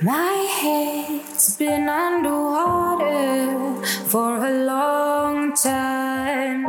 My head's been underwater for a long time.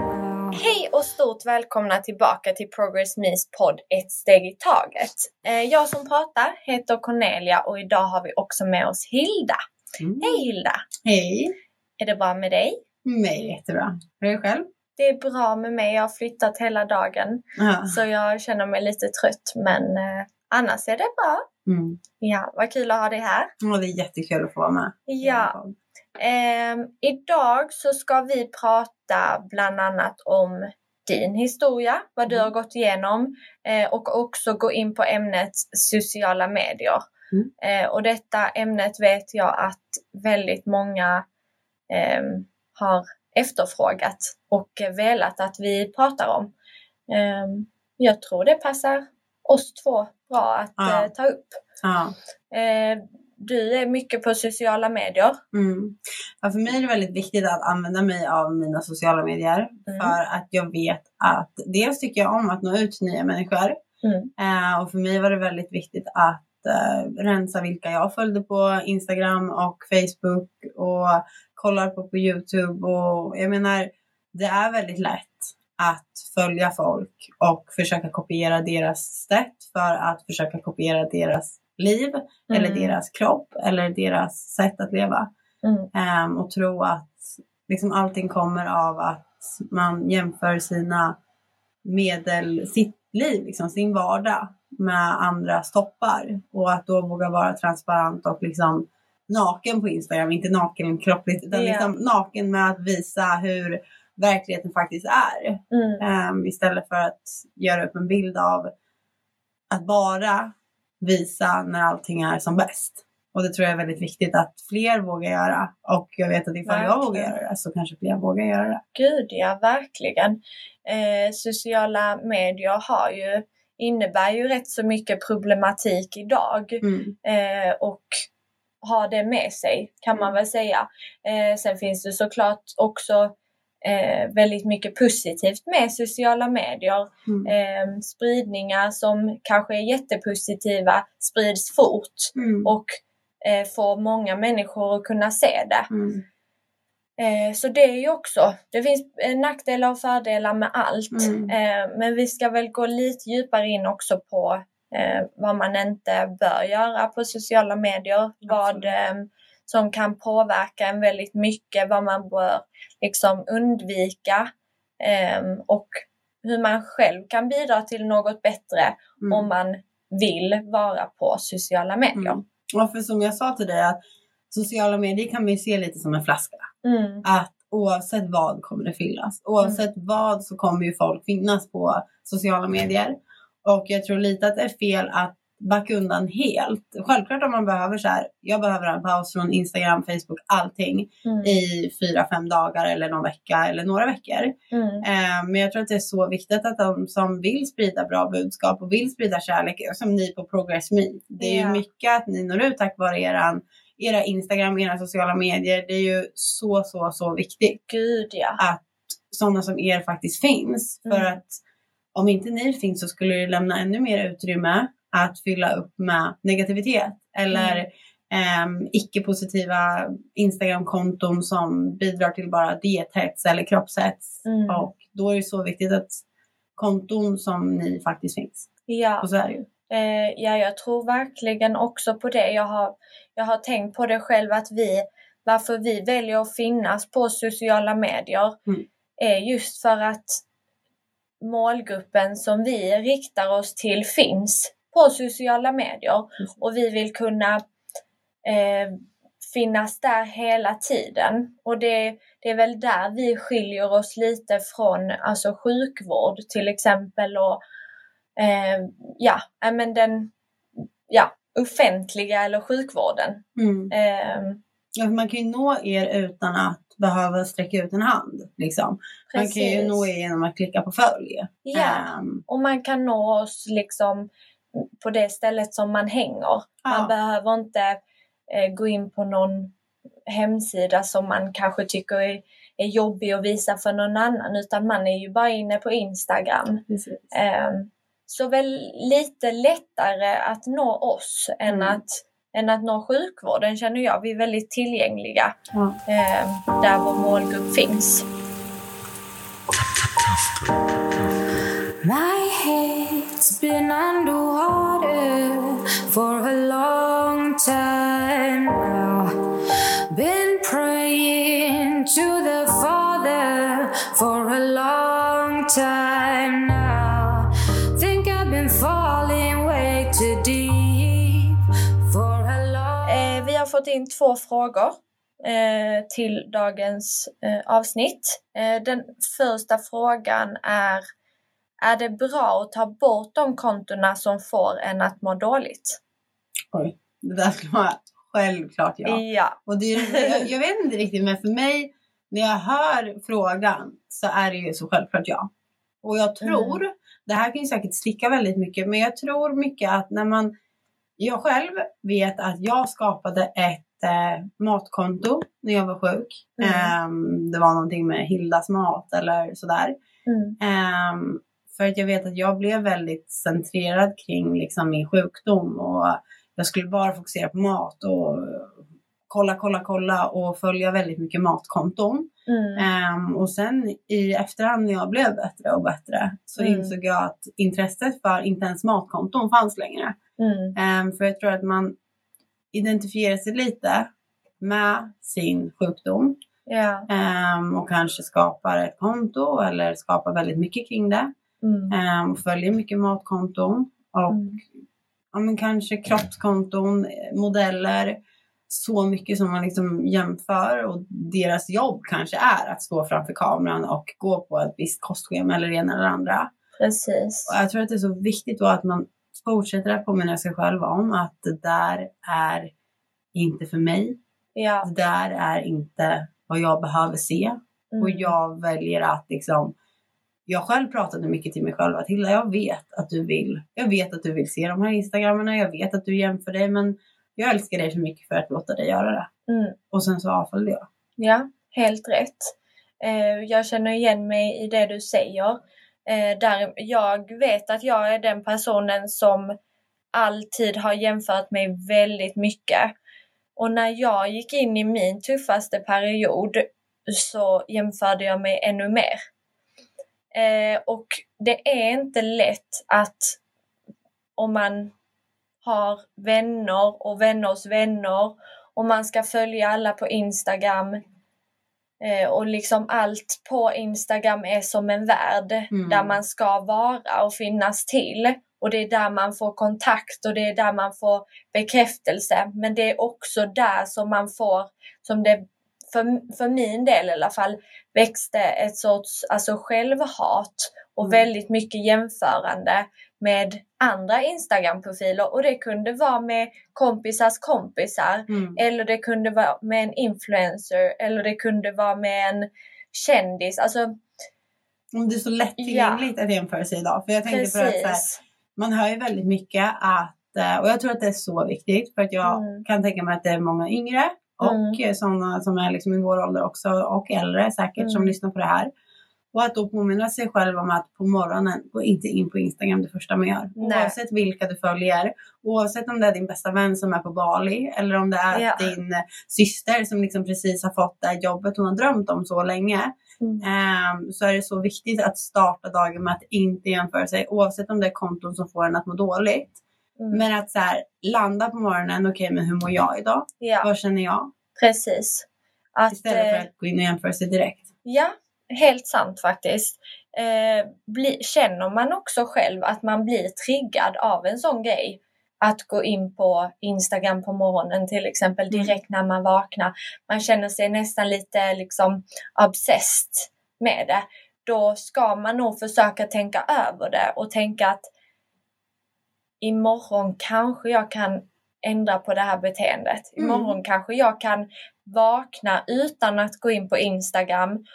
Hej och stort välkomna tillbaka till Progress Me's podd Ett steg i taget. Eh, Jag som pratar heter Cornelia och idag har vi också med oss Hilda. Mm. Hej Hilda! Hej! Är det bra med dig? Mig är det jättebra. Hur är det själv? Det är bra med mig. Jag har flyttat hela dagen Ja. så jag känner mig lite trött men eh, annars är det bra. Mm. Ja, vad kul att ha dig här. Ja, det är jättekul att få vara med. Ja, Ehm, idag så ska vi prata bland annat om din historia, vad du Mm. har gått igenom eh, och också gå in på ämnet sociala medier. Mm. Eh, och detta ämnet vet jag att väldigt många ehm, har efterfrågat och velat att vi pratar om. Ehm, jag tror det passar oss två bra att Ja. eh, ta upp. Ja. Eh, du är mycket på sociala medier. Mm. Ja, för mig är det väldigt viktigt att använda mig av mina sociala medier. Mm. För att jag vet att dels tycker jag om att nå ut till nya människor. Mm. Eh, och för mig var det väldigt viktigt att eh, rensa vilka jag följde på Instagram och Facebook och kollar på på Youtube. Och jag menar, det är väldigt lätt att följa folk och försöka kopiera deras sätt för att försöka kopiera deras liv eller Mm. deras kropp eller deras sätt att leva. Mm. Ehm, och tro att liksom allting kommer av att man jämför sina medel, sitt liv, liksom, sin vardag med andra stoppar. Och att då våga vara transparent och liksom naken på Instagram, inte naken kroppligt utan Ja. liksom naken med att visa hur verkligheten faktiskt är. Mm. Ehm, istället för att göra upp en bild av att bara visa när allting är som bäst. Och det tror jag är väldigt viktigt att fler vågar göra. Och jag vet att ifall jag Verkligen. vågar göra det så kanske fler vågar göra det. Gud ja, verkligen. Eh, sociala medier har ju, innebär ju rätt så mycket problematik idag. Mm. Eh, och har det med sig kan man väl säga. Eh, sen finns det såklart också eh, väldigt mycket positivt med sociala medier. Mm. Eh, spridningar som kanske är jättepositiva sprids fort Mm. och eh, får många människor att kunna se det. Mm. Eh, så det är ju också, det finns eh, nackdelar och fördelar med allt. Mm. Eh, men vi ska väl gå lite djupare in också på vad man inte bör göra på sociala medier. Vad Absolut. eh, som kan påverka en väldigt mycket, vad man bör liksom undvika. Eh, och hur man själv kan bidra till något bättre Mm. om man vill vara på sociala medier. Mm. Och för som jag sa till dig att sociala medier kan man ju se lite som en flaska. Mm. Att oavsett vad kommer det fyllas. Oavsett vad så kommer ju folk finnas på sociala medier. Och jag tror lite att det är fel att backa undan helt. Självklart om man behöver så här, jag behöver en paus från Instagram, Facebook, allting Mm. i fyra, fem dagar eller någon vecka eller några veckor. Mm. Eh, men jag tror att det är så viktigt att de som vill sprida bra budskap och vill sprida kärlek, som ni på Progress Me, det är ju mycket att ni når ut tack vare eran, era Instagram, era sociala medier. Det är ju så, så, så viktigt Gud ja. att sådana som er faktiskt finns. För Mm. att om inte ni finns så skulle det lämna ännu mer utrymme att fylla upp med negativitet eller Mm. ehm, icke-positiva Instagram-konton som bidrar till bara diethets eller kroppshets. Mm. Och då är det så viktigt att konton som ni faktiskt finns. Ja. Och så är det ju. Eh, ja, jag tror verkligen också på det. Jag har, jag har tänkt på det själv att vi, varför vi väljer att finnas på sociala medier Mm. är just för att målgruppen som vi riktar oss till finns på sociala medier Precis. och vi vill kunna eh, finnas där hela tiden. Och det, det är väl där vi skiljer oss lite från alltså sjukvård till exempel och eh, ja, men den ja, offentliga eller sjukvården. Mm. Eh, Ja, man kan ju nå er utan att behöva sträcka ut en hand. Liksom. Man kan ju nå er genom att klicka på följ. Ja, Ehm, och man kan nå oss liksom på det stället som man hänger. Man ja. behöver inte eh, gå in på någon hemsida som man kanske tycker är, är jobbig att visa för någon annan utan man är ju bara inne på Instagram. Ehm, så väl lite lättare att nå oss än, Mm. att, än att nå sjukvården känner jag. Vi är väldigt tillgängliga Ja. eh, där vår målgrupp finns. My it's been underwater for a long time now. Been praying to the Father for a long time now. Think I've been falling way too deep for a long Eh, vi har fått in två frågor eh, till dagens eh, avsnitt. Eh, den första frågan är är det bra att ta bort de kontona som får en att må dåligt? Oj, det där skulle vara självklart ja. Ja. Och det jag, jag vet inte riktigt, men för mig, när jag hör frågan så är det ju så självklart ja. Och jag tror, det här kan ju säkert sticka väldigt mycket, men jag tror mycket att när man, jag själv vet att jag skapade ett eh, matkonto när jag var sjuk. Mm. Ehm, det var någonting med Hildas mat eller sådär. Mm. Ehm, för att jag vet att jag blev väldigt centrerad kring liksom, min sjukdom och jag skulle bara fokusera på mat och kolla, kolla, kolla och följa väldigt mycket matkonton. Mm. Ehm, och sen i efterhand när jag blev bättre och bättre så Mm. insåg jag att intresset för inte ens matkonton fanns längre. Mm. Ehm, för jag tror att man identifierar sig lite med sin sjukdom Ja. ehm, och kanske skapar ett konto eller skapar väldigt mycket kring det. Mm. Ehm, följer mycket matkonton och Mm. ja, men kanske kroppskonton, eh, modeller, så mycket som man liksom jämför och deras jobb kanske är att stå framför kameran och gå på ett visst kostschema eller det ena eller andra. Precis. Och jag tror att det är så viktigt då att man fortsätter att påminna sig själv om att det där är inte för mig. Ja. Det där är inte vad jag behöver se. Mm. Och jag väljer att liksom jag själv pratade mycket till mig själv att Hilda, jag vet att du vill. Jag vet att du vill se de här instagrammarna. Jag vet att du jämför dig, men jag älskar dig för mycket för att låta dig göra det. Mm. Och sen så avföljde jag. Ja, helt rätt. Eh, jag känner igen mig i det du säger. Eh, där jag vet att jag är den personen som alltid har jämfört mig väldigt mycket. Och när jag gick in i min tuffaste period så jämförde jag mig ännu mer. Eh, och det är inte lätt att om man har vänner och vänners vänner och man ska följa alla på Instagram eh, och liksom allt på Instagram är som en värld Mm. där man ska vara och finnas till. Och det är där man får kontakt och det är där man får bekräftelse. Men det är också där som man får, som det för, för min del i alla fall, växte ett sorts alltså självhat och Mm. väldigt mycket jämförande med andra Instagram-profiler. Och det kunde vara med kompisars kompisar Mm. eller det kunde vara med en influencer eller det kunde vara med en kändis. Alltså Det är så lättillgängligt att jämföra sig idag. För jag tänkte på att här, man hör ju väldigt mycket att, eh, och jag tror att det är så viktigt för att jag Mm. kan tänka mig att det är många yngre och mm. sådana som är liksom i vår ålder också och äldre säkert som Mm. lyssnar på det här. Och att då påminna sig själv om att på morgonen, gå inte in på Instagram det första man gör. Nej. Oavsett vilka du följer, oavsett om det är din bästa vän som är på Bali eller om det är Ja. din eh, syster som liksom precis har fått det jobbet hon har drömt om så länge. Mm. Ehm, så är det så viktigt att starta dagen med att inte jämföra sig oavsett om det är konton som får en att må dåligt. Mm. Men att så här, landa på morgonen, okej men hur mår jag idag? Ja, Vad känner jag? precis. Att, Istället för eh, att gå in och jämföra sig direkt. Ja, helt sant faktiskt. Eh, bli, känner man också själv att man blir triggad av en sån grej, att gå in på Instagram på morgonen till exempel Mm. direkt när man vaknar, man känner sig nästan lite liksom obsessed med det, då ska man nog försöka tänka över det och tänka att imorgon kanske jag kan ändra på det här beteendet. Mm. Imorgon kanske jag kan vakna utan att gå in på Instagram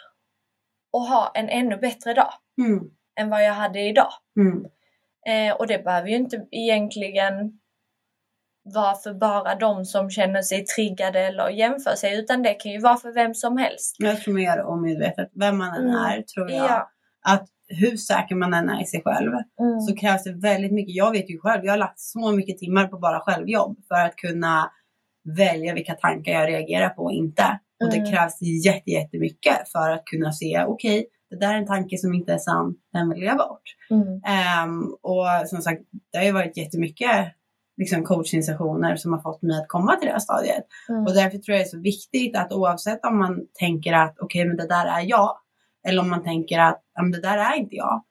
och ha en ännu bättre dag Mm. än vad jag hade idag. Mm. Eh, och det behöver ju inte egentligen vara för bara de som känner sig triggade eller jämför sig utan det kan ju vara för vem som helst. Jag tror det omedvetet. Vem man än Mm. är tror jag. Ja, Att hur säker man än är i sig själv Mm. så krävs det väldigt mycket. Jag vet ju själv, jag har lagt så mycket timmar på bara självjobb för att kunna välja vilka tankar jag reagerar på och inte. Och det Mm. krävs jätte, jättemycket för att kunna se, okej, det där är en tanke som inte är sann, den vill jag bort. Mm. Ehm, och som sagt, det har ju varit jättemycket liksom coaching-sessioner som har fått mig att komma till det här stadiet. Mm. Och därför tror jag det är så viktigt att oavsett om man tänker att okej, men det där är jag. Eller om man tänker att ja, men det där är inte jag.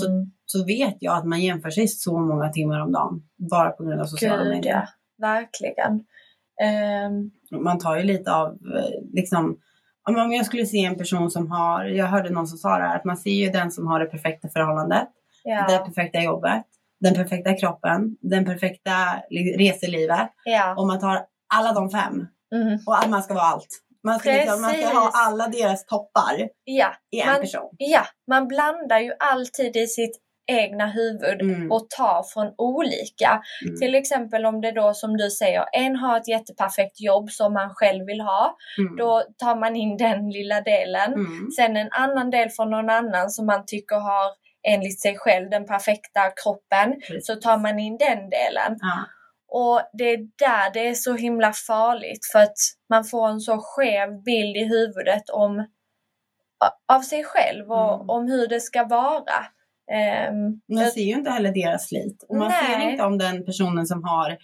så- Mm. Så vet jag att man jämför sig så många timmar om dagen. Bara på grund av sociala Gud medier. ja, verkligen. Ehm, Man tar ju lite av eh, liksom om jag skulle se en person som har, jag hörde någon som sa det här, att man ser ju den som har det perfekta förhållandet, det ja, perfekta jobbet, den perfekta kroppen, den perfekta li- reselivet. ja. Och man tar alla de fem Mm. och att man ska vara allt. Man ska, liksom, man ska ha alla deras toppar ja, i en Man- person. ja, man blandar ju alltid i sitt egna huvud Mm. och tar från olika. Mm. Till exempel om det då som du säger, en har ett jätteperfekt jobb som man själv vill ha. Mm. Då tar man in den lilla delen. Mm. Sen en annan del från någon annan som man tycker har enligt sig själv den perfekta kroppen. Så tar man in den delen. Ja. Och det är där det är så himla farligt för att man får en så skev bild i huvudet om av sig själv och Mm. om hur det ska vara. Ehm, Man ser ju inte heller deras slit. Och man Nej. ser inte om den personen som har,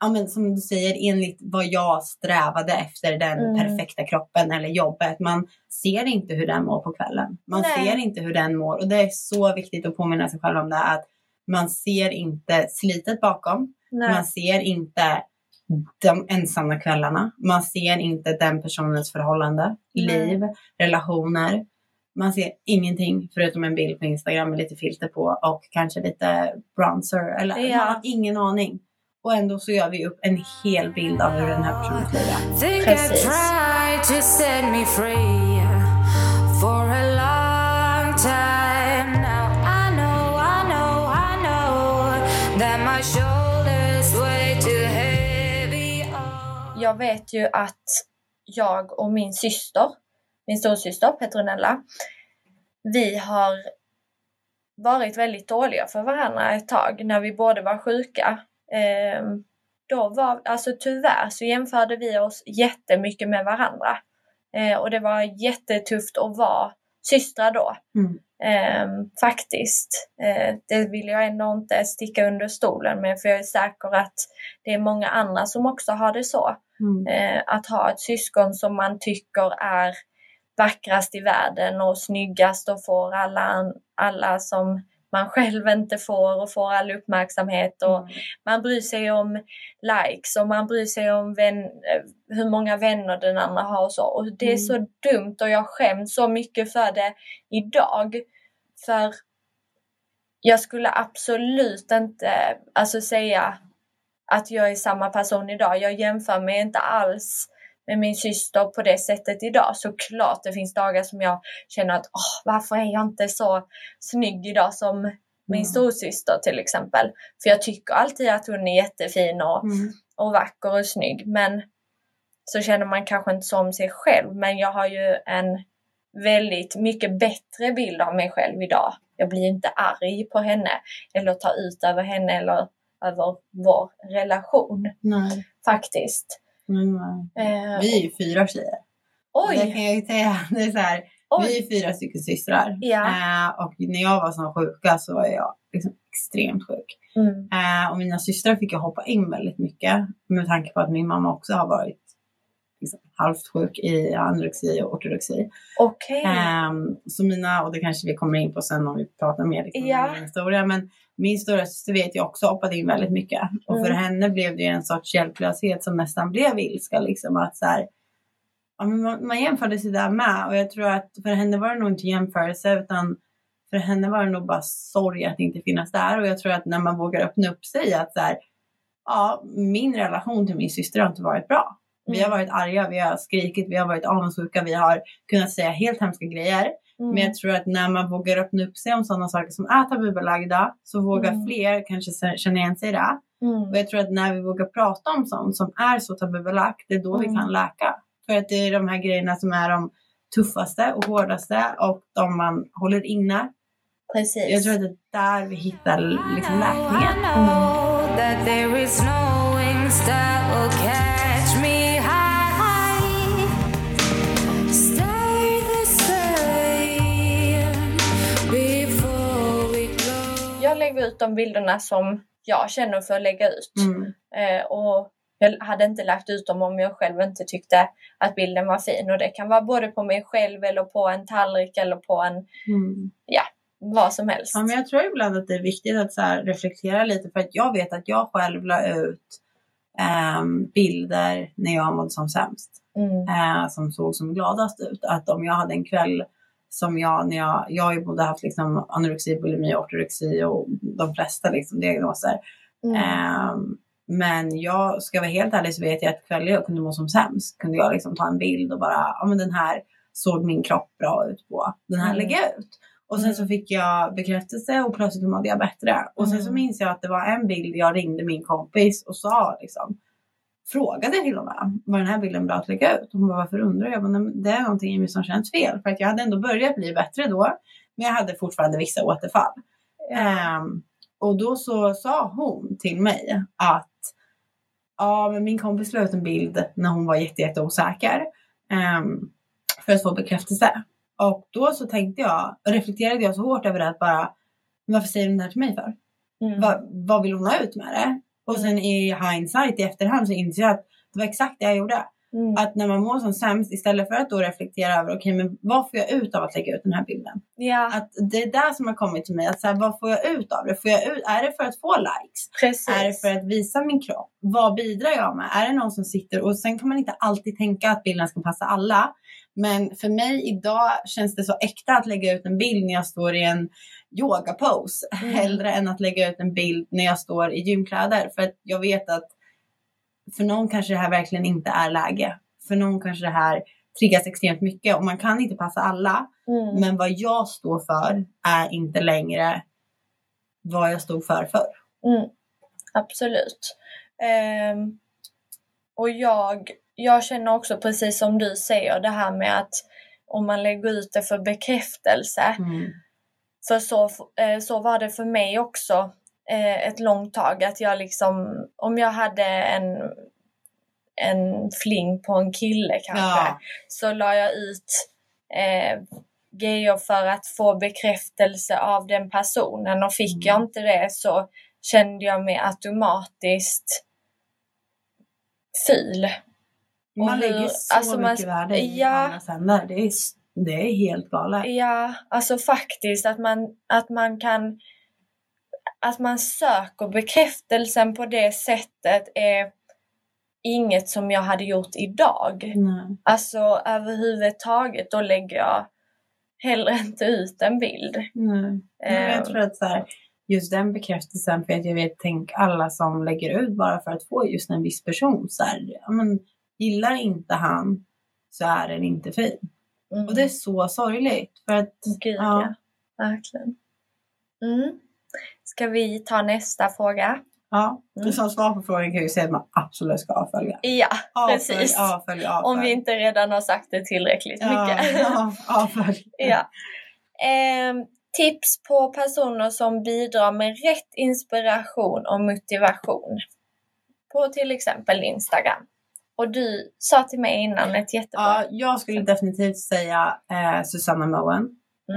ja, men som du säger, enligt vad jag strävade efter den Mm. perfekta kroppen eller jobbet. Man ser inte hur den mår på kvällen. Man Nej. ser inte hur den mår. Och det är så viktigt att påminna sig själv om det. Att man ser inte slitet bakom. Nej. Man ser inte de ensamma kvällarna. Man ser inte den personens förhållande, Nej. liv, relationer. Man ser ingenting förutom en bild på Instagram med lite filter på och kanske lite bronzer. Eller Ja. man har ingen aning. Och ändå så gör vi upp en hel bild av hur den här personens liv är. Precis. I know, I know, I know that my shoulders Jag vet ju att jag och min syster, min storasyster Petronella, vi har varit väldigt dåliga för varandra ett tag när vi båda var sjuka. Ehm, då var, alltså tyvärr så jämförde vi oss jättemycket med varandra. Eh, och det var jättetufft att vara systrar då. Mm. Ehm, faktiskt. Eh, det vill jag ändå inte sticka under stolen med för jag är säker att det är många andra som också har det så. Mm. Eh, att ha ett syskon som man tycker är vackrast i världen och snyggast och får alla, alla som man själv inte får och får all uppmärksamhet och Mm. man bryr sig om likes och man bryr sig om vän, eh, hur många vänner den andra har och så. Och det är Mm. så dumt och jag skäms så mycket för det idag. För jag skulle absolut inte alltså säga att jag är samma person idag. Jag jämför mig inte alls med min syster på det sättet idag. Såklart det finns dagar som jag känner att åh, varför är jag inte så snygg idag som min Mm. storasyster till exempel. För jag tycker alltid att hon är jättefin och, Mm. och vacker och snygg. Men så känner man kanske inte så om sig själv. Men jag har ju en väldigt mycket bättre bild av mig själv idag. Jag blir inte arg på henne eller tar ut över henne eller över vår relation Nej. faktiskt. Nej, nej. Eh, Vi är ju fyra tjejer. Det oj, kan jag ju säga. Det är så här. Vi är fyra stycken systrar. Ja. Eh, och när jag var som sjuka så var jag liksom extremt sjuk. Mm. Eh, och mina systrar fick jag hoppa in väldigt mycket. Med tanke på att min mamma också har varit liksom, halvt sjuk i anorexi och ortodoxi. Okej. Ehm, så mina, och det kanske vi kommer in på sen om vi pratar mer liksom, Ja. om min historia. Men min stora syster vet jag också hoppade in väldigt mycket. Och för Mm. henne blev det en sorts hjälplöshet som nästan blev ilska. Liksom, att så här, ja, man, man jämförde sig där med. Och jag tror att för henne var det nog inte jämförelse utan för henne var det nog bara sorg att inte finnas där. Och jag tror att när man vågar öppna upp sig att så här, ja, min relation till min syster har inte varit bra. Vi har Mm. varit arga, vi har skrikit, vi har varit avundsjuka, vi har kunnat säga helt hemska grejer. Mm. Men jag tror att när man vågar öppna upp sig om sådana saker som är tabubelagda så vågar Mm. fler kanske känna igen sig i det. Mm. Och jag tror att när vi vågar prata om sånt som är så tabubelagt, det är då vi Mm. kan läka. För att det är de här grejerna som är de tuffaste och hårdaste och de man håller inne. Precis. Jag tror att det är där vi hittar liksom läkningen. Lägger ut de bilderna som jag känner för att lägga ut. Mm. Eh, och jag hade inte lagt ut dem om jag själv inte tyckte att bilden var fin. Och det kan vara både på mig själv eller på en tallrik eller på en, Mm. vad som helst. Ja, men jag tror ibland att det är viktigt att så reflektera lite för att jag vet att jag själv la ut ehm, bilder när jag mådde som sämst. Mm. eh, som såg som gladast ut. Att om jag hade en kväll som jag, när jag, jag har ju både haft liksom anorexi, bulimi, ortorexi och de flesta liksom diagnoser. Mm. Ehm, men jag ska vara helt ärlig så vet jag att kvällar jag kunde må som sämst kunde jag liksom ta en bild och bara, ja men den här såg min kropp bra ut på. Den här Mm. lägger jag ut. Och sen Mm. så fick jag bekräftelse och plötsligt mådde jag bättre. Och sen så Mm. minns jag att det var en bild jag ringde min kompis och sa liksom frågade till och med var den här bilden bra att lägga ut. Hon bara varför undrar jag? Men det är någonting i mig som känns fel. För att jag hade ändå börjat bli bättre då. Men jag hade fortfarande vissa återfall. Ehm, och då så sa hon till mig att ja, men min kompis la ut en bild när hon var jätte, jätte osäker ehm, för att få bekräftelse. Och då så tänkte jag, reflekterade jag så hårt över det att bara, "Men varför säger hon det här till mig för? Mm. Vad, vad vill hon ha ut med det? Och sen i hindsight i efterhand så inser jag att det var exakt det jag gjorde. Mm. Att när man mår som sämst, istället för att då reflektera över, okej men vad får jag ut av att lägga ut den här bilden? Ja, Att det är det som har kommit till mig, att så här, vad får jag ut av det? Får jag ut, är det för att få likes? precis. Är det för att visa min kropp? Vad bidrar jag med? Är det någon som sitter och sen kan man inte alltid tänka att bilden ska passa alla. Men för mig idag känns det så äkta att lägga ut en bild när jag står i en yogapose. Mm. Hellre än att lägga ut en bild när jag står i gymkläder. För att jag vet att för någon kanske det här verkligen inte är läge. För någon kanske det här triggas extremt mycket och man kan inte passa alla. Mm. Men vad jag står för är inte längre vad jag stod för förr. Mm, absolut. Ehm, och jag, jag känner också precis som du säger det här med att om man lägger ut det för bekräftelse. Mm. För så, eh, så var det för mig också eh, ett långt tag. Att jag liksom, om jag hade en, en fling på en kille kanske. Ja. så la jag ut eh, grejer för att få bekräftelse av den personen och fick Mm. jag inte det så kände jag mig automatiskt ful. Man lägger så alltså man- mycket värde i ja. andras händer. Det är, det är helt galet. Ja, alltså faktiskt att man, att man kan att man söker bekräftelsen på det sättet är inget som jag hade gjort idag. Nej. Alltså överhuvudtaget, då lägger jag hellre inte ut en bild. Nej. Men Ehm. jag tror att så här, just den bekräftelsen, för att jag vet, tänk alla som lägger ut bara för att få just en viss person. Så här, men, gillar inte han så är den inte fin. Mm. Och det är så sorgligt. För att, Gud, ja. ja. Verkligen. Mm. Ska vi ta nästa fråga? ja, Mm. som svar på frågan kan jag ju säga att man absolut ska avfölja. Ja, Avfölj, precis. avfölj, avfölj. Om vi inte redan har sagt det tillräckligt ja, mycket. ja, avfölj. ja. Ehm, tips på personer som bidrar med rätt inspiration och motivation. På till exempel Instagram. Och du sa till mig innan ett jättebra... Ja, jag skulle definitivt säga eh, Susanna Moen.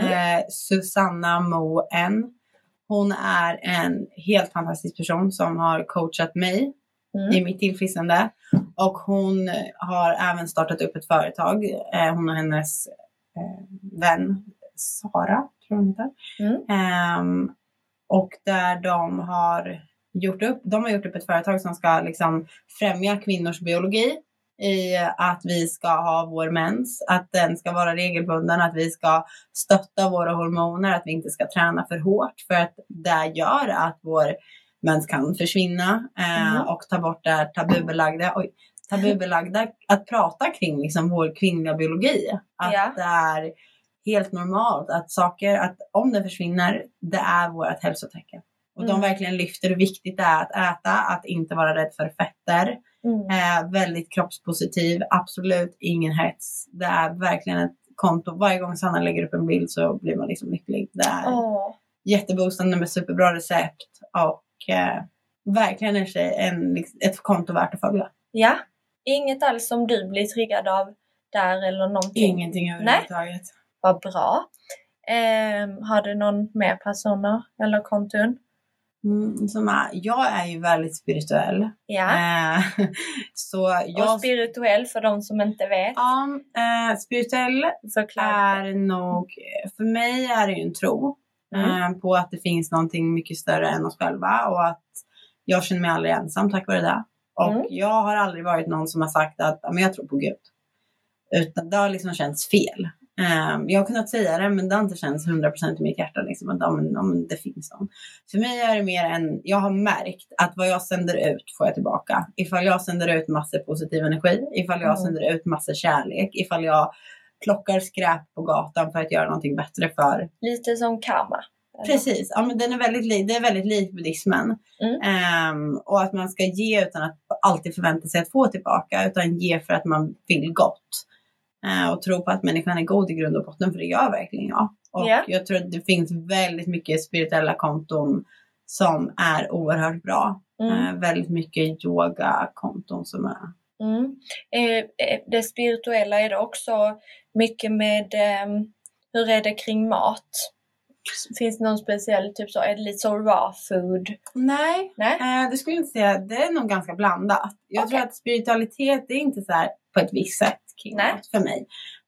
Mm. Eh, Susanna Moen. Hon är en helt fantastisk person som har coachat mig Mm. i mitt tillfrisknande. Och hon har även startat upp ett företag. Eh, hon och hennes eh, vän Sara, tror hon heter. Mm. Ehm, och där de har gjort upp, de har gjort upp ett företag som ska liksom främja kvinnors biologi i att vi ska ha vår mens, att den ska vara regelbunden, att vi ska stötta våra hormoner, att vi inte ska träna för hårt för att det gör att vår mens kan försvinna eh, Mm. och ta bort det tabubelagda, oj, tabubelagda att prata kring liksom vår kvinnliga biologi. Att Ja. det är helt normalt att saker, att om det försvinner, det är vårt hälsotecken. Och de Mm. verkligen lyfter hur viktigt det är att äta, att inte vara rädd för fetter. Mm. Eh, väldigt kroppspositiv, absolut ingen hets. Det är verkligen ett konto. Varje gång Sanna lägger upp en bild så blir man liksom lycklig. Det är Åh. jätteboostande med superbra recept och eh, verkligen en tjej, en, liksom, ett konto värt att följa. Ja. Inget alls som du blir triggad av där eller någonting? Ingenting överhuvudtaget. Vad bra. Ehm, har du någon mer personer eller konton? Mm, som jag är ju väldigt spirituell. Ja. Eh, så jag... Och spirituell för de som inte vet. Ja, eh, spirituell Såklart. är nog, för mig är det ju en tro Mm. eh, på att det finns någonting mycket större än oss själva och att jag känner mig aldrig ensam tack vare det. Och Mm. jag har aldrig varit någon som har sagt att "Ja, men jag tror på Gud. Utan det har liksom känts fel. Eh, jag har kunnat säga det men det har inte känts 100% i mitt hjärta liksom, att ja, men, ja, men det finns någon. För mig är det mer än, jag har märkt att vad jag sänder ut får jag tillbaka. Ifall jag sänder ut massor positiv energi, ifall jag Mm. sänder ut massor kärlek, ifall jag plockar skräp på gatan för att göra någonting bättre för. Lite som karma. Precis, ja, men den är väldigt li- det är väldigt likt buddhismen. Mm. Ehm, och att man ska ge utan att alltid förvänta sig att få tillbaka, utan ge för att man vill gott. Eh, och tro på att människan är god i grund och botten, för det gör verkligen jag. Och Ja. jag tror att det finns väldigt mycket spirituella konton som är oerhört bra. Mm. Eh, väldigt mycket yogakonton som är Mm. Eh, det spirituella är det också mycket med ehm, hur är det kring mat? Finns det någon speciell typ så, är det lite så raw food? Nej, Nej? det skulle jag inte säga. Det är nog ganska blandat. Jag Okej. tror att spiritualitet är inte så här på ett visst sätt kring Nej. mat för mig.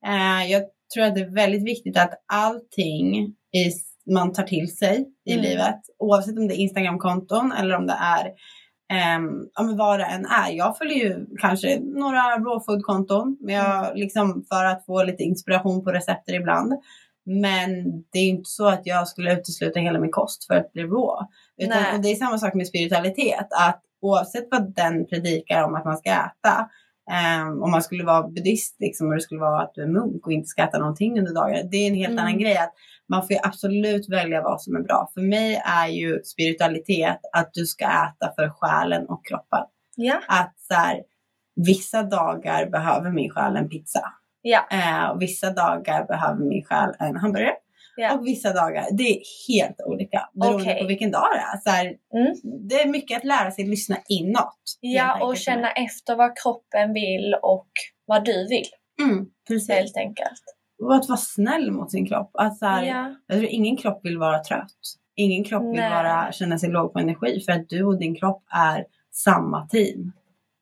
Eh, jag tror att det är väldigt viktigt att allting i, man tar till sig i Mm. livet, oavsett om det är Instagramkonton eller om det är Um, ja, men vad det än är. Jag följer ju kanske några raw food-konton men jag, liksom, för att få lite inspiration på recepter ibland. Men det är inte så att jag skulle utesluta hela min kost för att bli raw. Utan, och det är samma sak med spiritualitet. Att oavsett vad den predikar om att man ska äta. Um, om man skulle vara buddhist liksom, och det skulle vara att du är munk och inte ska äta någonting under dagen. Det är en helt Mm. annan grej. att Man får absolut välja vad som är bra. För mig är ju spiritualitet att du ska äta för själen och kroppen. Ja. Att så här, vissa dagar behöver min själ en pizza. Ja. Eh, och vissa dagar behöver min själ en hamburgare. Ja. Och vissa dagar, det är helt olika beroende Okej. på vilken dag det är. Så här, Mm. Det är mycket att lära sig lyssna inåt. Ja, och känna efter vad kroppen vill och vad du vill Mm, precis. helt enkelt. Och att vara snäll mot sin kropp. Att så här, Ja. Jag tror ingen kropp vill vara trött. Ingen kropp vill Nej. vara, känna sig låg på energi för att du och din kropp är samma team.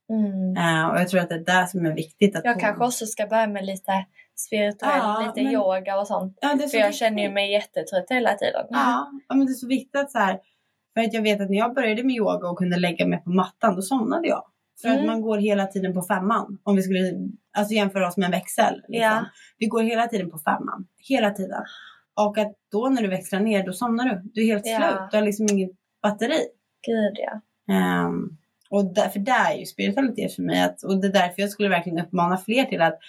Mm. Eh, och jag tror att det är det som är viktigt. Att Jag få- kanske också ska börja med lite spirituell, Ja, lite men- yoga och sånt. Ja, är så För jag viktigt. känner ju mig jättetrött hela tiden. Ja, ja, men det är så viktigt att så här, för att jag vet att när jag började med yoga och kunde lägga mig på mattan, då somnade jag. För Mm. att man går hela tiden på femman. Om vi skulle alltså jämföra oss med en växel. Liksom. Ja. Vi går hela tiden på femman. Hela tiden. Och att då när du växlar ner, då somnar du. Du är helt Ja. slut. Du har liksom inget batteri. Gud ja. Um, och det är ju spiritualitet för mig. Att, och det är därför jag skulle verkligen uppmana fler till att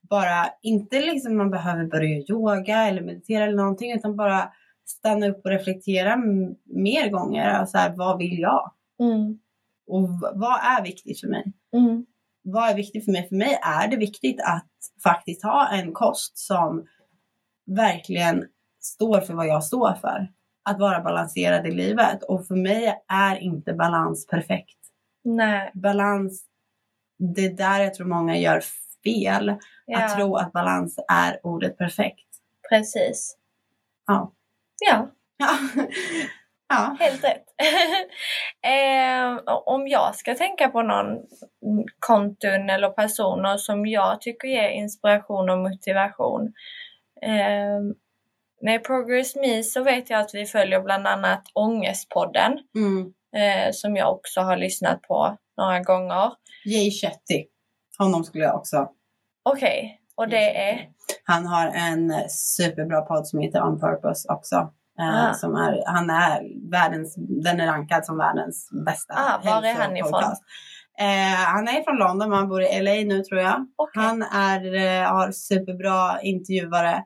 bara, inte liksom man behöver börja yoga eller meditera eller någonting, utan bara stanna upp och reflektera mer gånger. Så här, vad vill jag? Mm. Och vad är viktigt för mig? Mm. Vad är viktigt för mig? För mig är det viktigt att faktiskt ha en kost som verkligen står för vad jag står för. Att vara balanserad i livet. Och för mig är inte balans perfekt. Nej. Balans, det är där jag tror många gör fel. Ja, Att tro att balans är ordet perfekt. precis. Ja. Ja, Ja. ja. helt rätt. eh, om jag ska tänka på någon konton eller personer som jag tycker ger inspiration och motivation. Eh, med Progress Me så vet jag att vi följer bland annat Ångestpodden Mm. eh, som jag också har lyssnat på några gånger. Jay Shetty. Honom skulle jag också Okej, och det är? Han har en superbra podd som heter On Purpose också. Eh, Ah. som är, han är världens, den är rankad som världens bästa Ah, var är han ifrån? Eh, han är från London men han bor i LA nu tror jag. Okej. Han är, eh, har superbra intervjuare.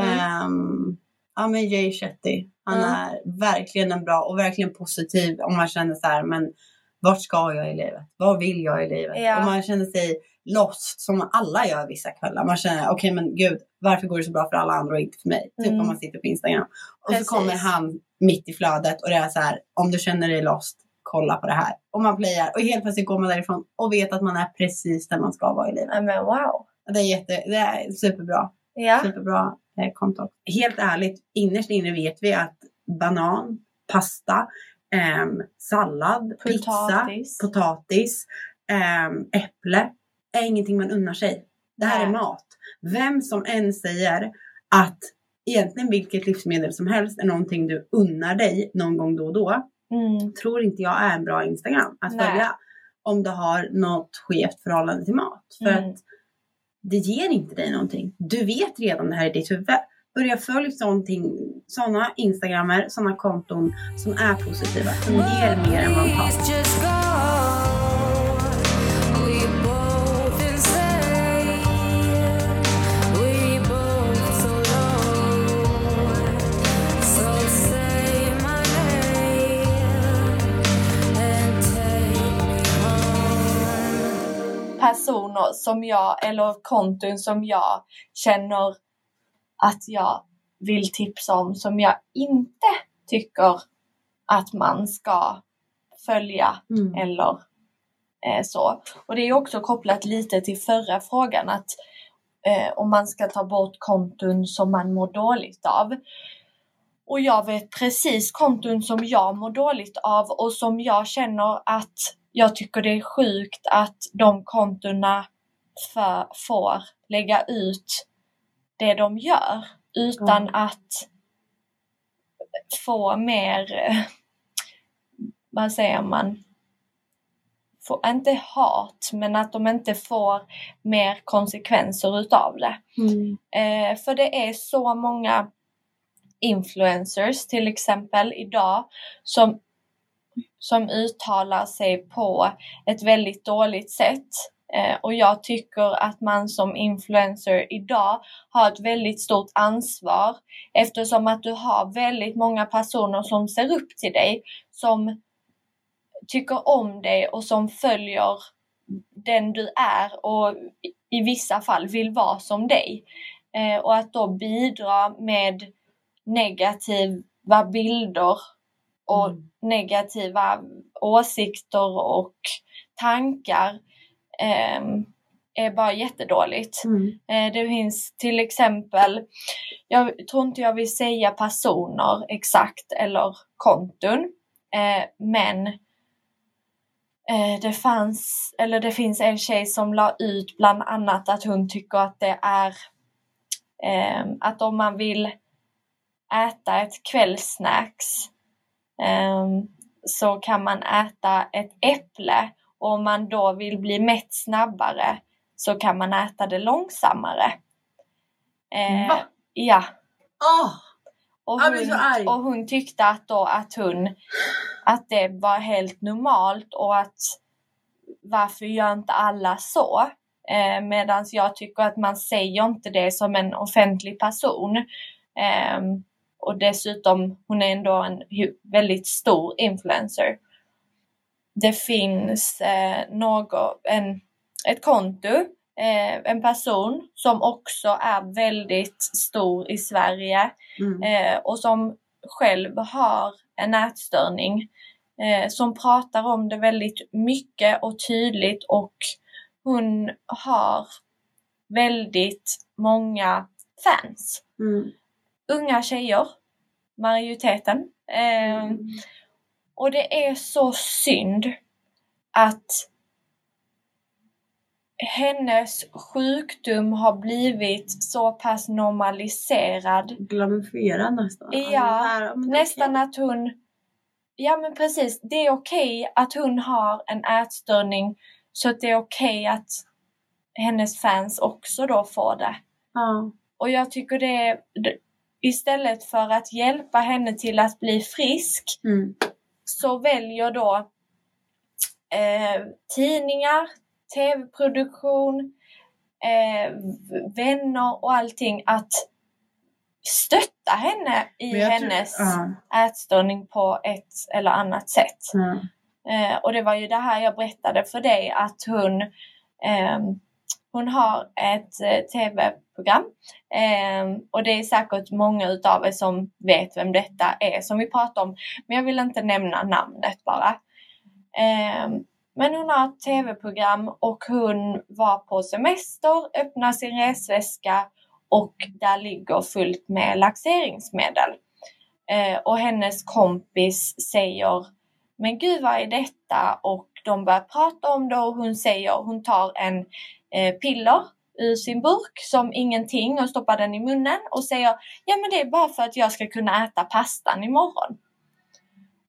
Mm. Ehm, ja men Jay Shetty. Han Mm. är verkligen en bra och verkligen positiv om man känner så här men vart ska jag i livet? Vad vill jag i livet? Ja. Och man känner sig lost som alla gör vissa kvällar. Man känner, okej men gud, varför går det så bra för alla andra och inte för mig? Typ Mm. om man sitter på Instagram. Och Precis. så kommer han mitt i flödet och det är så här, om du känner dig lost, kolla på det här. Och man playar och helt plötsligt går man därifrån och vet att man är precis där man ska vara i livet. Men wow. Det är, jätte, det är superbra. Ja. Superbra eh, konto. Helt ärligt, innerst inne vet vi att banan, pasta, ehm, sallad, pizza, Potatis. potatis, ehm, äpple är ingenting man unnar sig. Det här Nej. är mat. Vem som än säger att egentligen vilket livsmedel som helst är någonting du unnar dig någon gång då och då, Mm. tror inte jag är en bra Instagram att Nej. följa. Om du har något skevt förhållande till mat. För Mm. att det ger inte dig någonting. Du vet redan det här i ditt huvud. Börja följa sådana instagrammer, sådana konton som är positiva, som ger mer än vad de tar. Personer som jag, eller konton som jag känner att jag vill tipsa om som jag inte tycker att man ska följa Mm. eller eh, så. Och det är också kopplat lite till förra frågan att eh, om man ska ta bort konton som man mår dåligt av. Och jag vet precis konton som jag mår dåligt av och som jag känner att jag tycker det är sjukt att de kontona för, får lägga ut det de gör utan Mm. att få mer, vad säger man, få, inte hat, men att de inte får mer konsekvenser utav det. Mm. Eh, för det är så många influencers till exempel idag som, som uttalar sig på ett väldigt dåligt sätt. Eh, och jag tycker att man som influencer idag har ett väldigt stort ansvar eftersom att du har väldigt många personer som ser upp till dig, som tycker om dig och som följer den du är och i- vissa fall vill vara som dig. Eh, och att då bidra med negativa bilder och Mm. negativa åsikter och tankar ehm, är bara jättedåligt. Mm. Eh, Det finns till exempel, jag tror inte jag vill säga personer exakt eller konton, eh, men eh, det fanns, eller det finns en tjej som la ut bland annat att hon tycker att det är eh, att om man vill äta ett kvällsnacks eh, så kan man äta ett äpple och om man då vill bli mätt snabbare så kan man äta det långsammare. Eh, Va? Ja. Åh! Och hon, och hon tyckte att då att hon att det var helt normalt och att varför gör inte alla så? Eh, Medan jag tycker att man säger inte det som en offentlig person. Eh, och dessutom, hon är ändå en väldigt stor influencer. Det finns eh, något, en, ett konto, eh, en person som också är väldigt stor i Sverige Mm. eh, och som själv har en ätstörning eh, som pratar om det väldigt mycket och tydligt och hon har väldigt många fans. Mm. Unga tjejer, majoriteten. Eh, och det är så synd att hennes sjukdom har blivit så pass normaliserad Glamifierad nästan. Ja, här, ja, men det är Nästan okej. att hon... Ja men precis, det är okej att hon har en ätstörning så att det är okej att hennes fans också då får det. Ja. Och jag tycker det är... det- Istället för att hjälpa henne till att bli frisk Mm. så väljer då eh, tidningar, tv-produktion, eh, vänner och allting att stötta henne i tror- hennes ja. ätstörning på ett eller annat sätt. Ja. Eh, och det var ju det här jag berättade för dig att hon ehm, hon har ett eh, program. eh, och det är säkert många utav er som vet vem detta är som vi pratar om. Men jag vill inte nämna namnet bara. Eh, men hon har ett tv-program och hon var på semester, öppnade sin resväska och där ligger fullt med laxeringsmedel. Eh, och hennes kompis säger Men gud vad är detta? Och de börjar prata om det och hon säger, hon tar en eh, piller ur sin burk som ingenting och stoppar den i munnen och säger Ja men det är bara för att jag ska kunna äta pastan imorgon.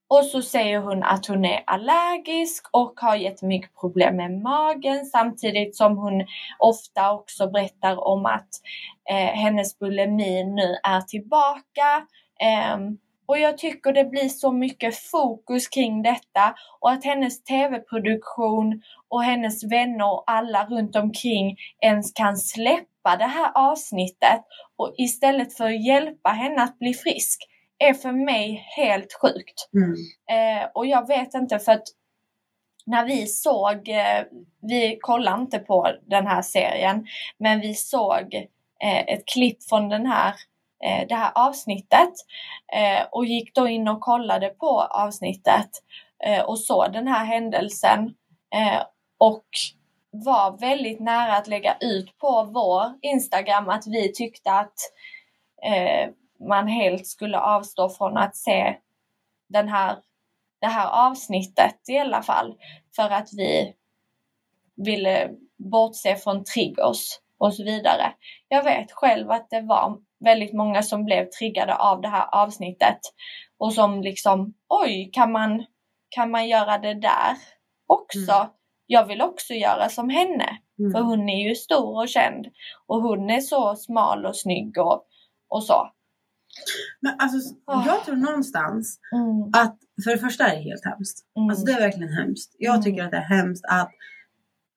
Och så säger hon att hon är allergisk och har jättemycket problem med magen samtidigt som hon ofta också berättar om att eh, hennes bulimi nu är tillbaka. Eh, och jag tycker det blir så mycket fokus kring detta och att hennes tv-produktion och hennes vänner och alla runt omkring ens kan släppa det här avsnittet och istället för att hjälpa henne att bli frisk är för mig helt sjukt. Mm. Eh, och jag vet inte för att när vi såg, eh, vi kollade inte på den här serien, men vi såg eh, ett klipp från den här, Eh, det här avsnittet eh, och gick då in och kollade på avsnittet eh, och såg den här händelsen eh, och var väldigt nära att lägga ut på vår Instagram att vi tyckte att eh, man helt skulle avstå från att se den här, det här avsnittet i alla fall. För att vi ville bortse från triggers och så vidare. Jag vet själv att det var väldigt många som blev triggade av det här avsnittet och som liksom oj, kan man, kan man göra det där också? Mm. Jag vill också göra som henne. Mm. För hon är ju stor och känd och hon är så smal och snygg och, och så. Men alltså, oh. jag tror någonstans mm. att för det första är det helt hemskt. Mm. Alltså det är verkligen hemskt. Jag mm. tycker att det är hemskt att,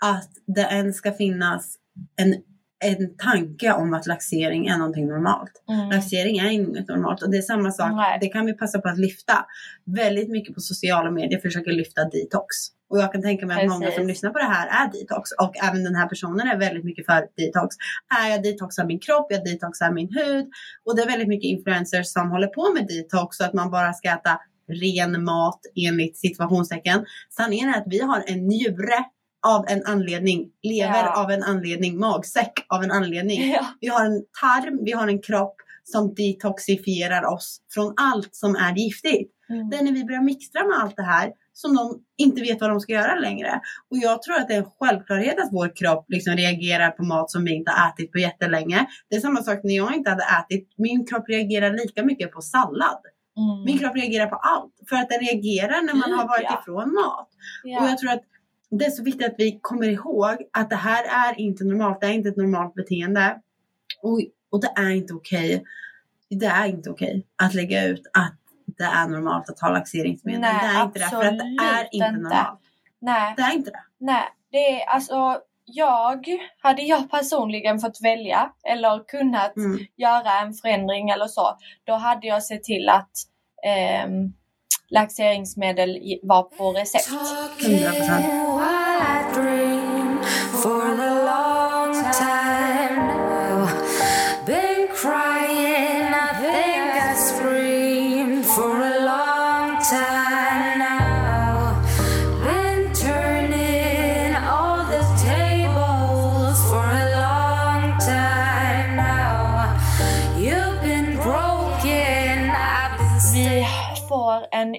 att det ens ska finnas en, en tanke om att laxering är någonting normalt. Mm. Laxering är inget normalt och det är samma sak. Nej. Det kan vi passa på att lyfta. Väldigt mycket på sociala medier försöker lyfta detox. Och jag kan tänka mig att Precis. många som lyssnar på det här är detox och även den här personen är väldigt mycket för detox. Är jag detoxar min kropp, jag detoxar min hud och det är väldigt mycket influencers som håller på med detox och att man bara ska äta ren mat enligt situationstecken. Sanningen är att vi har en njure av en anledning, lever ja. av en anledning, magsäck av en anledning. Ja. Vi har en tarm, vi har en kropp som detoxifierar oss från allt som är giftigt. Mm. Det är när vi börjar mixtra med allt det här som de inte vet vad de ska göra längre. Och jag tror att det är en självklarhet att vår kropp liksom reagerar på mat som vi inte har ätit på jättelänge. Det är samma sak när jag inte hade ätit. Min kropp reagerar lika mycket på sallad. Mm. Min kropp reagerar på allt. För att den reagerar när man har varit ifrån mat. Ja. Och jag tror att det är så viktigt att vi kommer ihåg att det här är inte normalt. Det är inte ett normalt beteende. Och, och det är inte okej. Okay. Det är inte okej okay att lägga ut att det är normalt att ha laxeringsmedel. Nej, det är inte det. För att det är inte, inte normalt. Nej. Det är inte det. Nej, det är alltså jag, hade jag personligen fått välja eller kunnat mm. göra en förändring eller så, då hade jag sett till att eh, laxeringsmedel var på recept. 100%.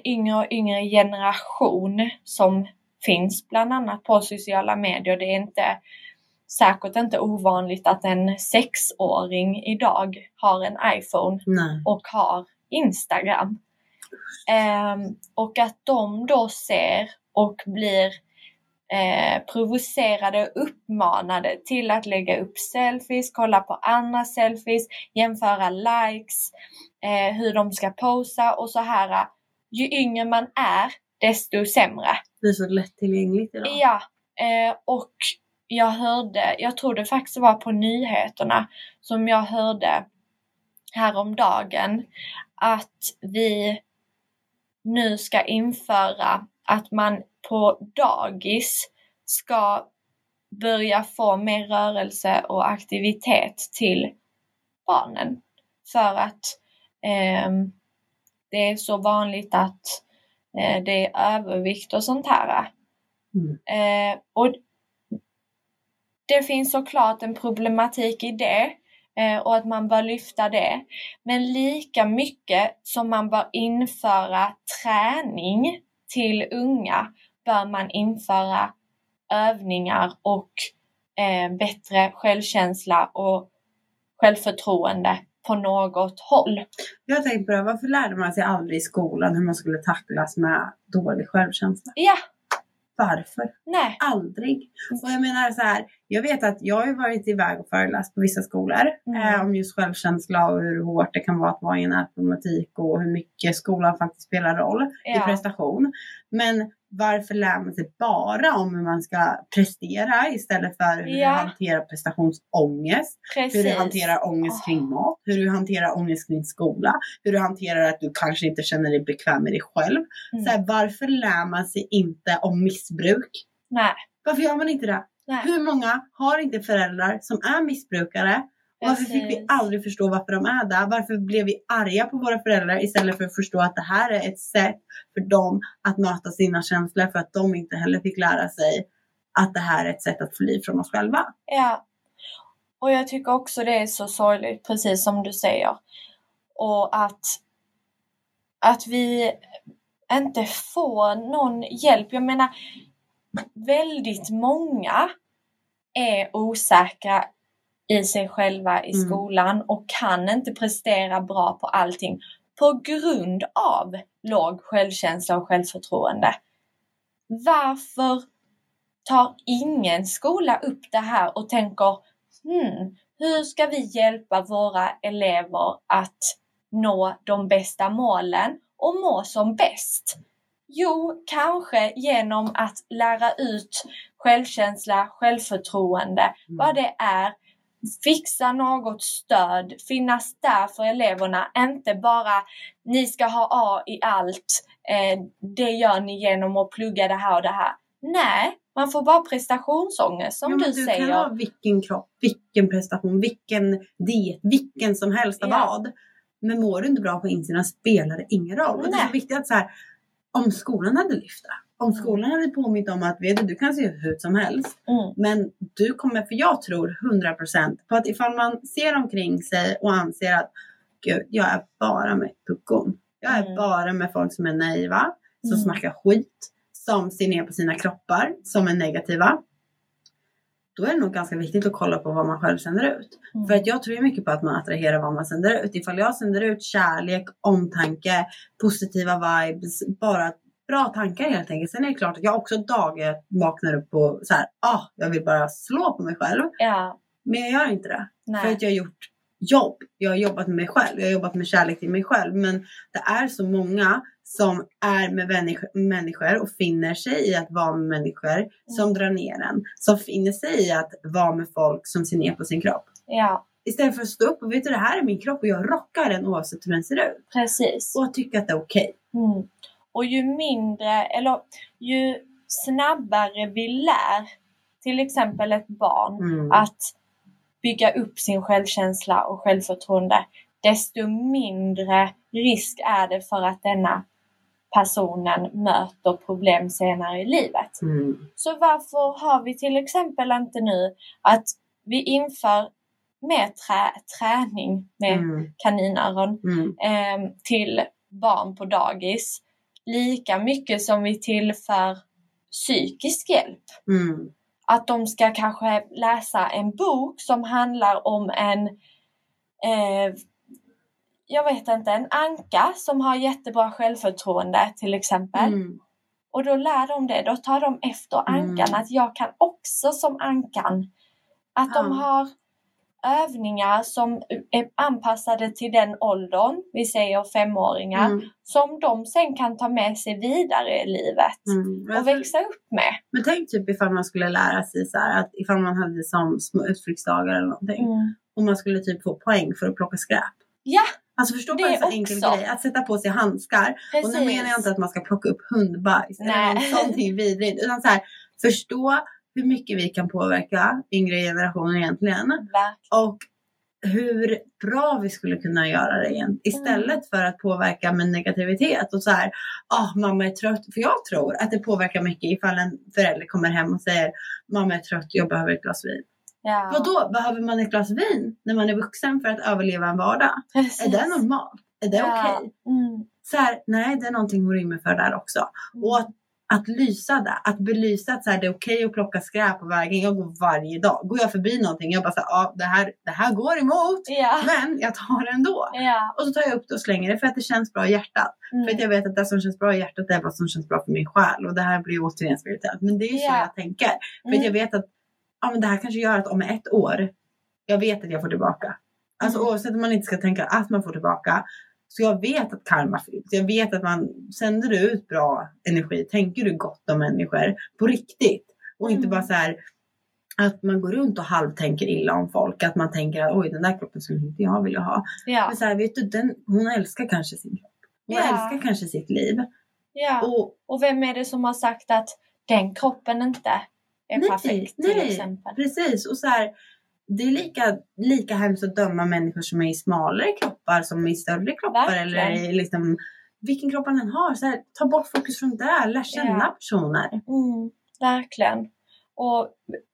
Yngre och yngre generation som finns bland annat på sociala medier. Det är inte säkert inte ovanligt att en sexåring idag har en iPhone Nej. och har Instagram. Um, och att de då ser och blir eh, provocerade och uppmanade till att lägga upp selfies, kolla på andra selfies, jämföra likes, eh, hur de ska posa och så här ju yngre man är, desto sämre. Det är så lättillgängligt idag. Ja, eh, och jag hörde, jag tror det faktiskt var på nyheterna som jag hörde häromdagen att vi nu ska införa att man på dagis ska börja få mer rörelse och aktivitet till barnen. För att eh, det är så vanligt att eh, det är övervikt och sånt här. Mm. Eh, och det finns såklart en problematik i det eh, och att man bör lyfta det. Men lika mycket som man bör införa träning till unga bör man införa övningar och eh, bättre självkänsla och självförtroende på något håll. Jag har tänkt på det, varför lärde man sig aldrig i skolan hur man skulle tacklas med dålig självkänsla? Ja, Varför? nej. Aldrig. Och jag menar så här, jag vet att jag har varit iväg och föreläst på vissa skolor Mm. eh, om just självkänsla och hur hårt det kan vara att vara i en problematik och hur mycket skolan faktiskt spelar roll i Ja. prestation. Men varför lär man sig bara om hur man ska prestera istället för hur Ja. du hanterar prestationsångest, Precis. hur du hanterar ångest kring mat, hur du hanterar ångest kring skola, hur du hanterar att du kanske inte känner dig bekväm med dig själv. Mm. Så här, varför lär man sig inte om missbruk? Nej. Varför gör man inte det? Nej. Hur många har inte föräldrar som är missbrukare? Varför fick vi aldrig förstå varför de är där? Varför blev vi arga på våra föräldrar istället för att förstå att det här är ett sätt för dem att möta sina känslor för att de inte heller fick lära sig att det här är ett sätt att fly från oss själva. Ja. Och jag tycker också det är så sorgligt, precis som du säger. Och att, att vi inte får någon hjälp. Jag menar, väldigt många är osäkra i sig själva i Mm. skolan och kan inte prestera bra på allting på grund av låg självkänsla och självförtroende. Varför tar ingen skola upp det här och tänker hmm, hur ska vi hjälpa våra elever att nå de bästa målen och må som bäst? Jo, kanske genom att lära ut självkänsla, självförtroende, vad det är, fixa något stöd, finnas där för eleverna, inte bara ni ska ha A i allt, eh, det gör ni genom att plugga det här och det här. Nej, man får bara prestationsångest som Ja, du, du säger. kan ha vilken kropp, vilken prestation, vilken diet, vilken som helst av Ja. vad. Men mår du inte bra på insidan spelar det ingen roll. Och det är Nej. så viktigt att så här, om skolan hade lyft det. Om skolan hade påmint om att vet du, du kan se ut som helst. Mm. Men du kommer, för jag tror 100% på att ifall man ser omkring sig och anser att gud, jag är bara med puckon. Jag är Mm. bara med folk som är naiva, som Mm. snackar skit, som ser ner på sina kroppar, som är negativa. Då är det nog ganska viktigt att kolla på vad man själv sänder ut. Mm. För att jag tror mycket på att man attraherar vad man sänder ut. Ifall jag sänder ut kärlek, omtanke, positiva vibes, bara bra tankar helt enkelt. Sen är det klart att jag också dagar vaknar upp och så här, ah, jag vill bara slå på mig själv. Ja, Men jag gör inte det. För nej. att jag har gjort jobb. Jag har jobbat med mig själv. Jag har jobbat med kärlek till mig själv. Men det är så många som är med människ- människor och finner sig i att vara med människor som drar ner en. Som finner sig i att vara med folk som ser ner på sin kropp. Ja, Istället för att stå upp och vet du det här är min kropp och jag rockar den oavsett hur den ser ut. precis. Och tycka att det är okej. Mm. Och ju mindre, eller ju snabbare vi lär till exempel ett barn Mm. att bygga upp sin självkänsla och självförtroende, desto mindre risk är det för att denna personen möter problem senare i livet. Mm. Så varför har vi till exempel inte nu att vi inför mer trä, träning med Mm. kaninöron eh, till barn på dagis lika mycket som vi tillför psykisk hjälp. Mm. Att de ska kanske läsa en bok som handlar om en eh, jag vet inte, en anka som har jättebra självförtroende till exempel. Mm. Och då lär de det, då tar de efter ankan Mm. att jag kan också som ankan. Att de Ja. har övningar som är anpassade till den åldern, vi säger femåringar, Mm. som de sen kan ta med sig vidare i livet Mm. Och växa upp med. Men tänk typ ifall man skulle lära sig så här att ifall man hade som små utflyktsdagar eller någonting. Mm. Och man skulle typ få poäng för att plocka skräp. Ja, Alltså förstå bara en så också. enkel grej. Att sätta på sig handskar. Och nu menar jag inte att man ska plocka upp hundbajs Nej. eller något sånting vidrigt. Utan så här, förstå hur mycket vi kan påverka yngre generationer egentligen. Verkligen. Och hur bra vi skulle kunna göra det igen. Istället Mm. för att påverka med negativitet och så här, ah mamma är trött. För jag tror att det påverkar mycket ifall en förälder kommer hem och säger, mamma är trött, jag behöver ett glas vin. Ja. Vadå, behöver man ett glas vin när man är vuxen för att överleva en vardag? Precis. Är det normalt? Är det Ja. okej? Mm. Så här, nej, det är någonting hon rymmer för där också. Och att, att lysa det, att belysa att så här, det är okej att plocka skräp på vägen. Jag går varje dag. Går jag förbi någonting, jag bara så här, ja, det här, det här går emot. Ja. Men jag tar det ändå. Ja. Och så tar jag upp det och slänger det för att det känns bra i hjärtat. Mm. För att jag vet att det som känns bra i hjärtat är vad som känns bra för min själ. Och det här blir återigen spirituellt. Men det är ju så Ja. jag tänker. För Mm. att jag vet att ja, men det här kanske gör att om ett år, jag vet att jag får tillbaka. Alltså Mm. oavsett om man inte ska tänka att man får tillbaka. Så jag vet att karma finns. Jag vet att man sänder du ut bra energi, tänker du gott om människor på riktigt. Och inte Mm. bara så här att man går runt och halvtänker illa om folk. Att man tänker att oj den där kroppen skulle inte jag vilja ha. Ja. Men så här, vet du, den, hon älskar kanske sin kropp. Hon Ja. älskar kanske sitt liv. ja. Och Och vem är det som har sagt att den kroppen inte är Nej, perfekt till nej. exempel? Precis, och så här, det är lika, lika hemskt att döma människor som är i smalare kroppar som i större kroppar. Verkligen. Eller liksom, vilken kropp man än har. Så här, ta bort fokus från det, lär känna Ja. personer. Mm, verkligen. Och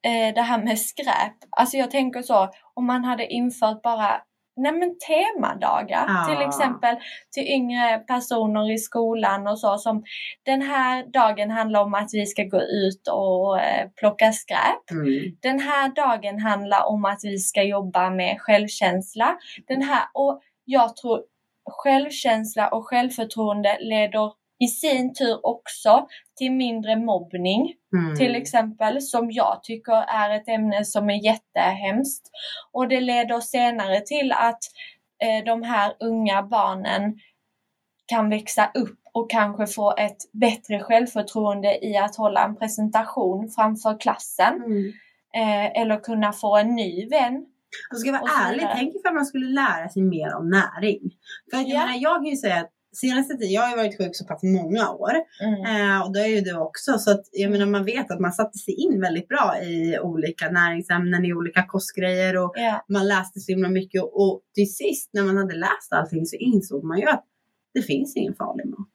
eh, det här med skräp. Alltså jag tänker så, om man hade infört bara Nej men temadagar Ja. till exempel till yngre personer i skolan och så som den här dagen handlar om att vi ska gå ut och eh, plocka skräp. Mm. Den här dagen handlar om att vi ska jobba med självkänsla. Den här, och jag tror självkänsla och självförtroende leder i sin tur också till mindre mobbning Mm. till exempel som jag tycker är ett ämne som är jättehemskt. Och det leder senare till att eh, de här unga barnen kan växa upp och kanske få ett bättre självförtroende i att hålla en presentation framför klassen. Mm. Eh, eller kunna få en ny vän. Och ska jag vara ärlig, tänk ifall man skulle lära sig mer om näring. För jag, Ja. menar, jag kan ju säga att senaste tiden, jag har ju varit sjuk så pass många år. Mm. Eh, och det är ju du också. Så att, jag menar, man vet att man satte sig in väldigt bra i olika näringsämnen, i olika kostgrejer. Och Ja, man läste så himla mycket. Och, och till sist när man hade läst allting så insåg man ju att det finns ingen farlig mat.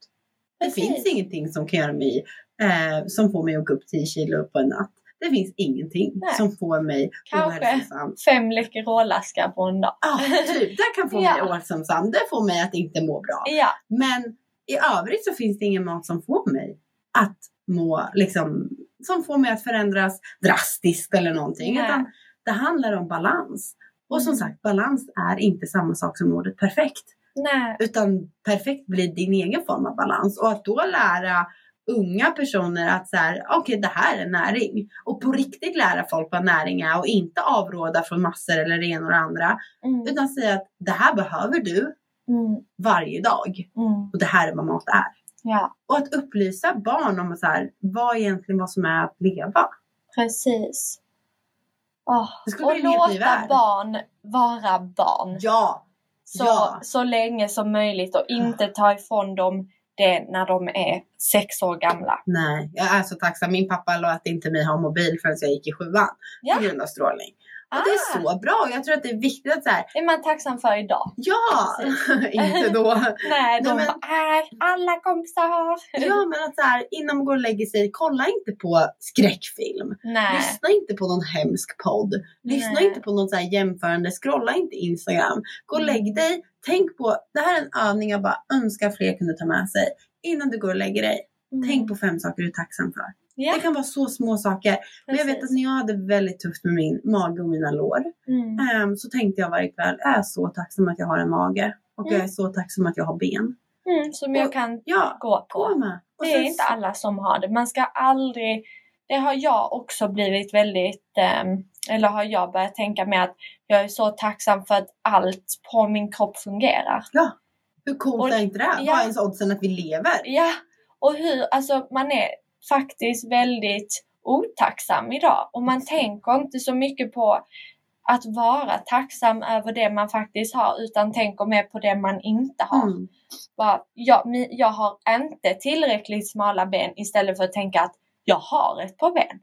Det Precis. finns ingenting som kan göra mig, eh, som får mig att gå upp 10 kilo på en natt. Det finns ingenting Nej. som får mig ohälsosam. fem Läkerol-askar på en dag. Ja, typ. Det kan få Ja. mig ohälsosam. Det får mig att inte må bra. Ja, Men i övrigt så finns det ingen mat som får mig att må, liksom, som får mig att förändras drastiskt eller någonting. Nej. Utan det handlar om balans. Och som Mm. sagt, balans är inte samma sak som ordet perfekt. nej. Utan perfekt blir din egen form av balans. Och att då lära unga personer att så här, okej det här är näring. Och på riktigt lära folk vad näring är och inte avråda från massor eller det ena och det andra. Mm. Utan säga att det här behöver du Mm. varje dag. Mm. Och det här är vad mat är. Ja, Och att upplysa barn om så här, vad egentligen vad som är att leva. precis. Skulle Och låta barn vara barn Ja! så, ja. så länge som möjligt och inte ta ifrån dem det när de är sex år gamla. Nej, jag är så tacksam. Min pappa lät inte mig ha mobil förrän jag gick i sjuan. Ja. På grund av strålning. Och det är Ah. så bra. Jag tror att det är viktigt att så här, är man tacksam för idag. ja! inte då. Nej, de Nej, men- bara, äh, alla kompisar har. Ja, men att så här, innan man går och lägger sig, kolla inte på skräckfilm. Nej. Lyssna inte på någon hemsk podd. Lyssna Nej. inte på något så här jämförande. Scrolla inte Instagram. Gå och Mm. lägg dig. Tänk på, det här är en övning jag bara önskar fler kunde ta med sig. Innan du går och lägger dig. Mm. Tänk på fem saker du är tacksam för. Ja, Det kan vara så små saker. Men jag vet precis. att när jag hade väldigt tufft med min mage och mina lår. Mm. ehm, så tänkte jag varje kväll, jag är så tacksam att jag har en mage. Och jag Mm. är så tacksam att jag har ben. Mm, som jag Och- kan Ja, gå gå på. med. Och Det är inte alla som har det. Man ska aldrig... Det har jag också blivit väldigt... ehm, eller har jag börjat tänka med att jag är så tacksam för att allt på min kropp fungerar. Hur coolt Och- är inte det? ja. Vad är ens oddsen att vi lever? Ja, och hur... Alltså man är faktiskt väldigt otacksam idag. Och man tänker inte så mycket på att vara tacksam över det man faktiskt har utan tänker mer på det man inte har. Mm. Bara, jag, jag har inte tillräckligt smala ben istället för att tänka att jag har ett par ben.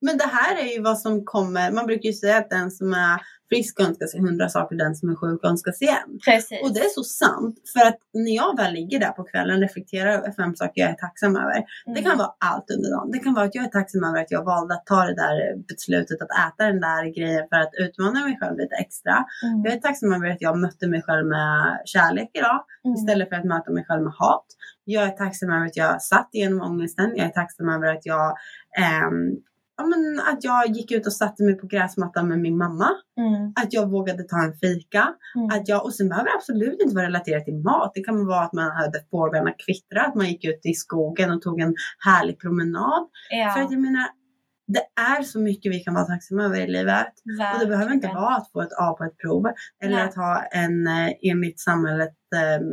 Men det här är ju vad som kommer. Man brukar ju säga att den som är frisk önskar sig hundra saker, den som är sjuk önskar sig en. Precis. Och det är så sant. För att när jag väl ligger där på kvällen och reflekterar över fem saker jag är tacksam över. Det kan Mm. vara allt under dagen. Det kan vara att jag är tacksam över att jag valde att ta det där beslutet att äta den där grejen för att utmana mig själv lite extra. Mm. Jag är tacksam över att jag mötte mig själv med kärlek idag Mm. istället för att möta mig själv med hat. Jag är tacksam över att jag satt igenom ångesten. Jag är tacksam över att jag, ehm, ja, men att jag gick ut och satte mig på gräsmattan med min mamma. Mm. Att jag vågade ta en fika. Mm. Att jag, och sen behöver det absolut inte vara relaterat till mat. Det kan vara att man hörde fåglarna kvittra, att man gick ut i skogen och tog en härlig promenad. För Ja, att jag menar, det är så mycket vi kan vara tacksamma över i livet. Och det behöver inte verkligen. vara att få ett A på ett prov. Eller Nej. att ha en eh, enligt samhället eh,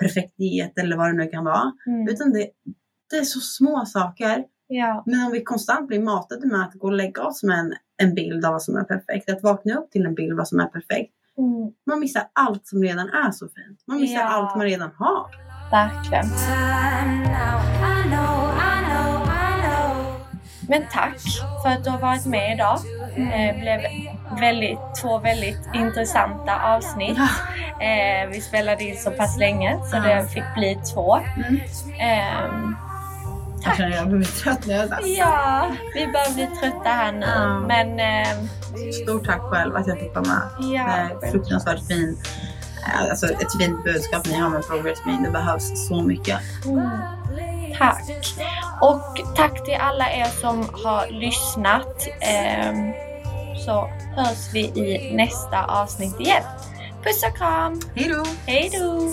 perfekt diet eller vad det nu kan vara. Mm. Utan det, det är så små saker. Ja, Men om vi konstant blir matade med att gå och lägga oss med en, en bild av vad som är perfekt. Att vakna upp till en bild av vad som är perfekt. mm. Man missar allt som redan är så fint. Man missar Ja. allt man redan har. verkligen. Men tack för att du har varit med idag. Det blev väldigt, två väldigt intressanta avsnitt. Eh, vi spelade in så pass länge så det fick bli två. Mm. Ehm, Jag känner att jag blir trött nu. ja, vi börjar bli trötta här nu. Ja. Men ehm, Stort tack själv att jag fick vara med. ja, Det är fruktansvärt fin, eh, alltså ett fint budskap ni har med Progress Me. Det behövs så mycket. Mm. Tack! Och tack till alla er som har lyssnat. Ehm, så hörs vi i nästa avsnitt igen. Puss och kram! Hej då!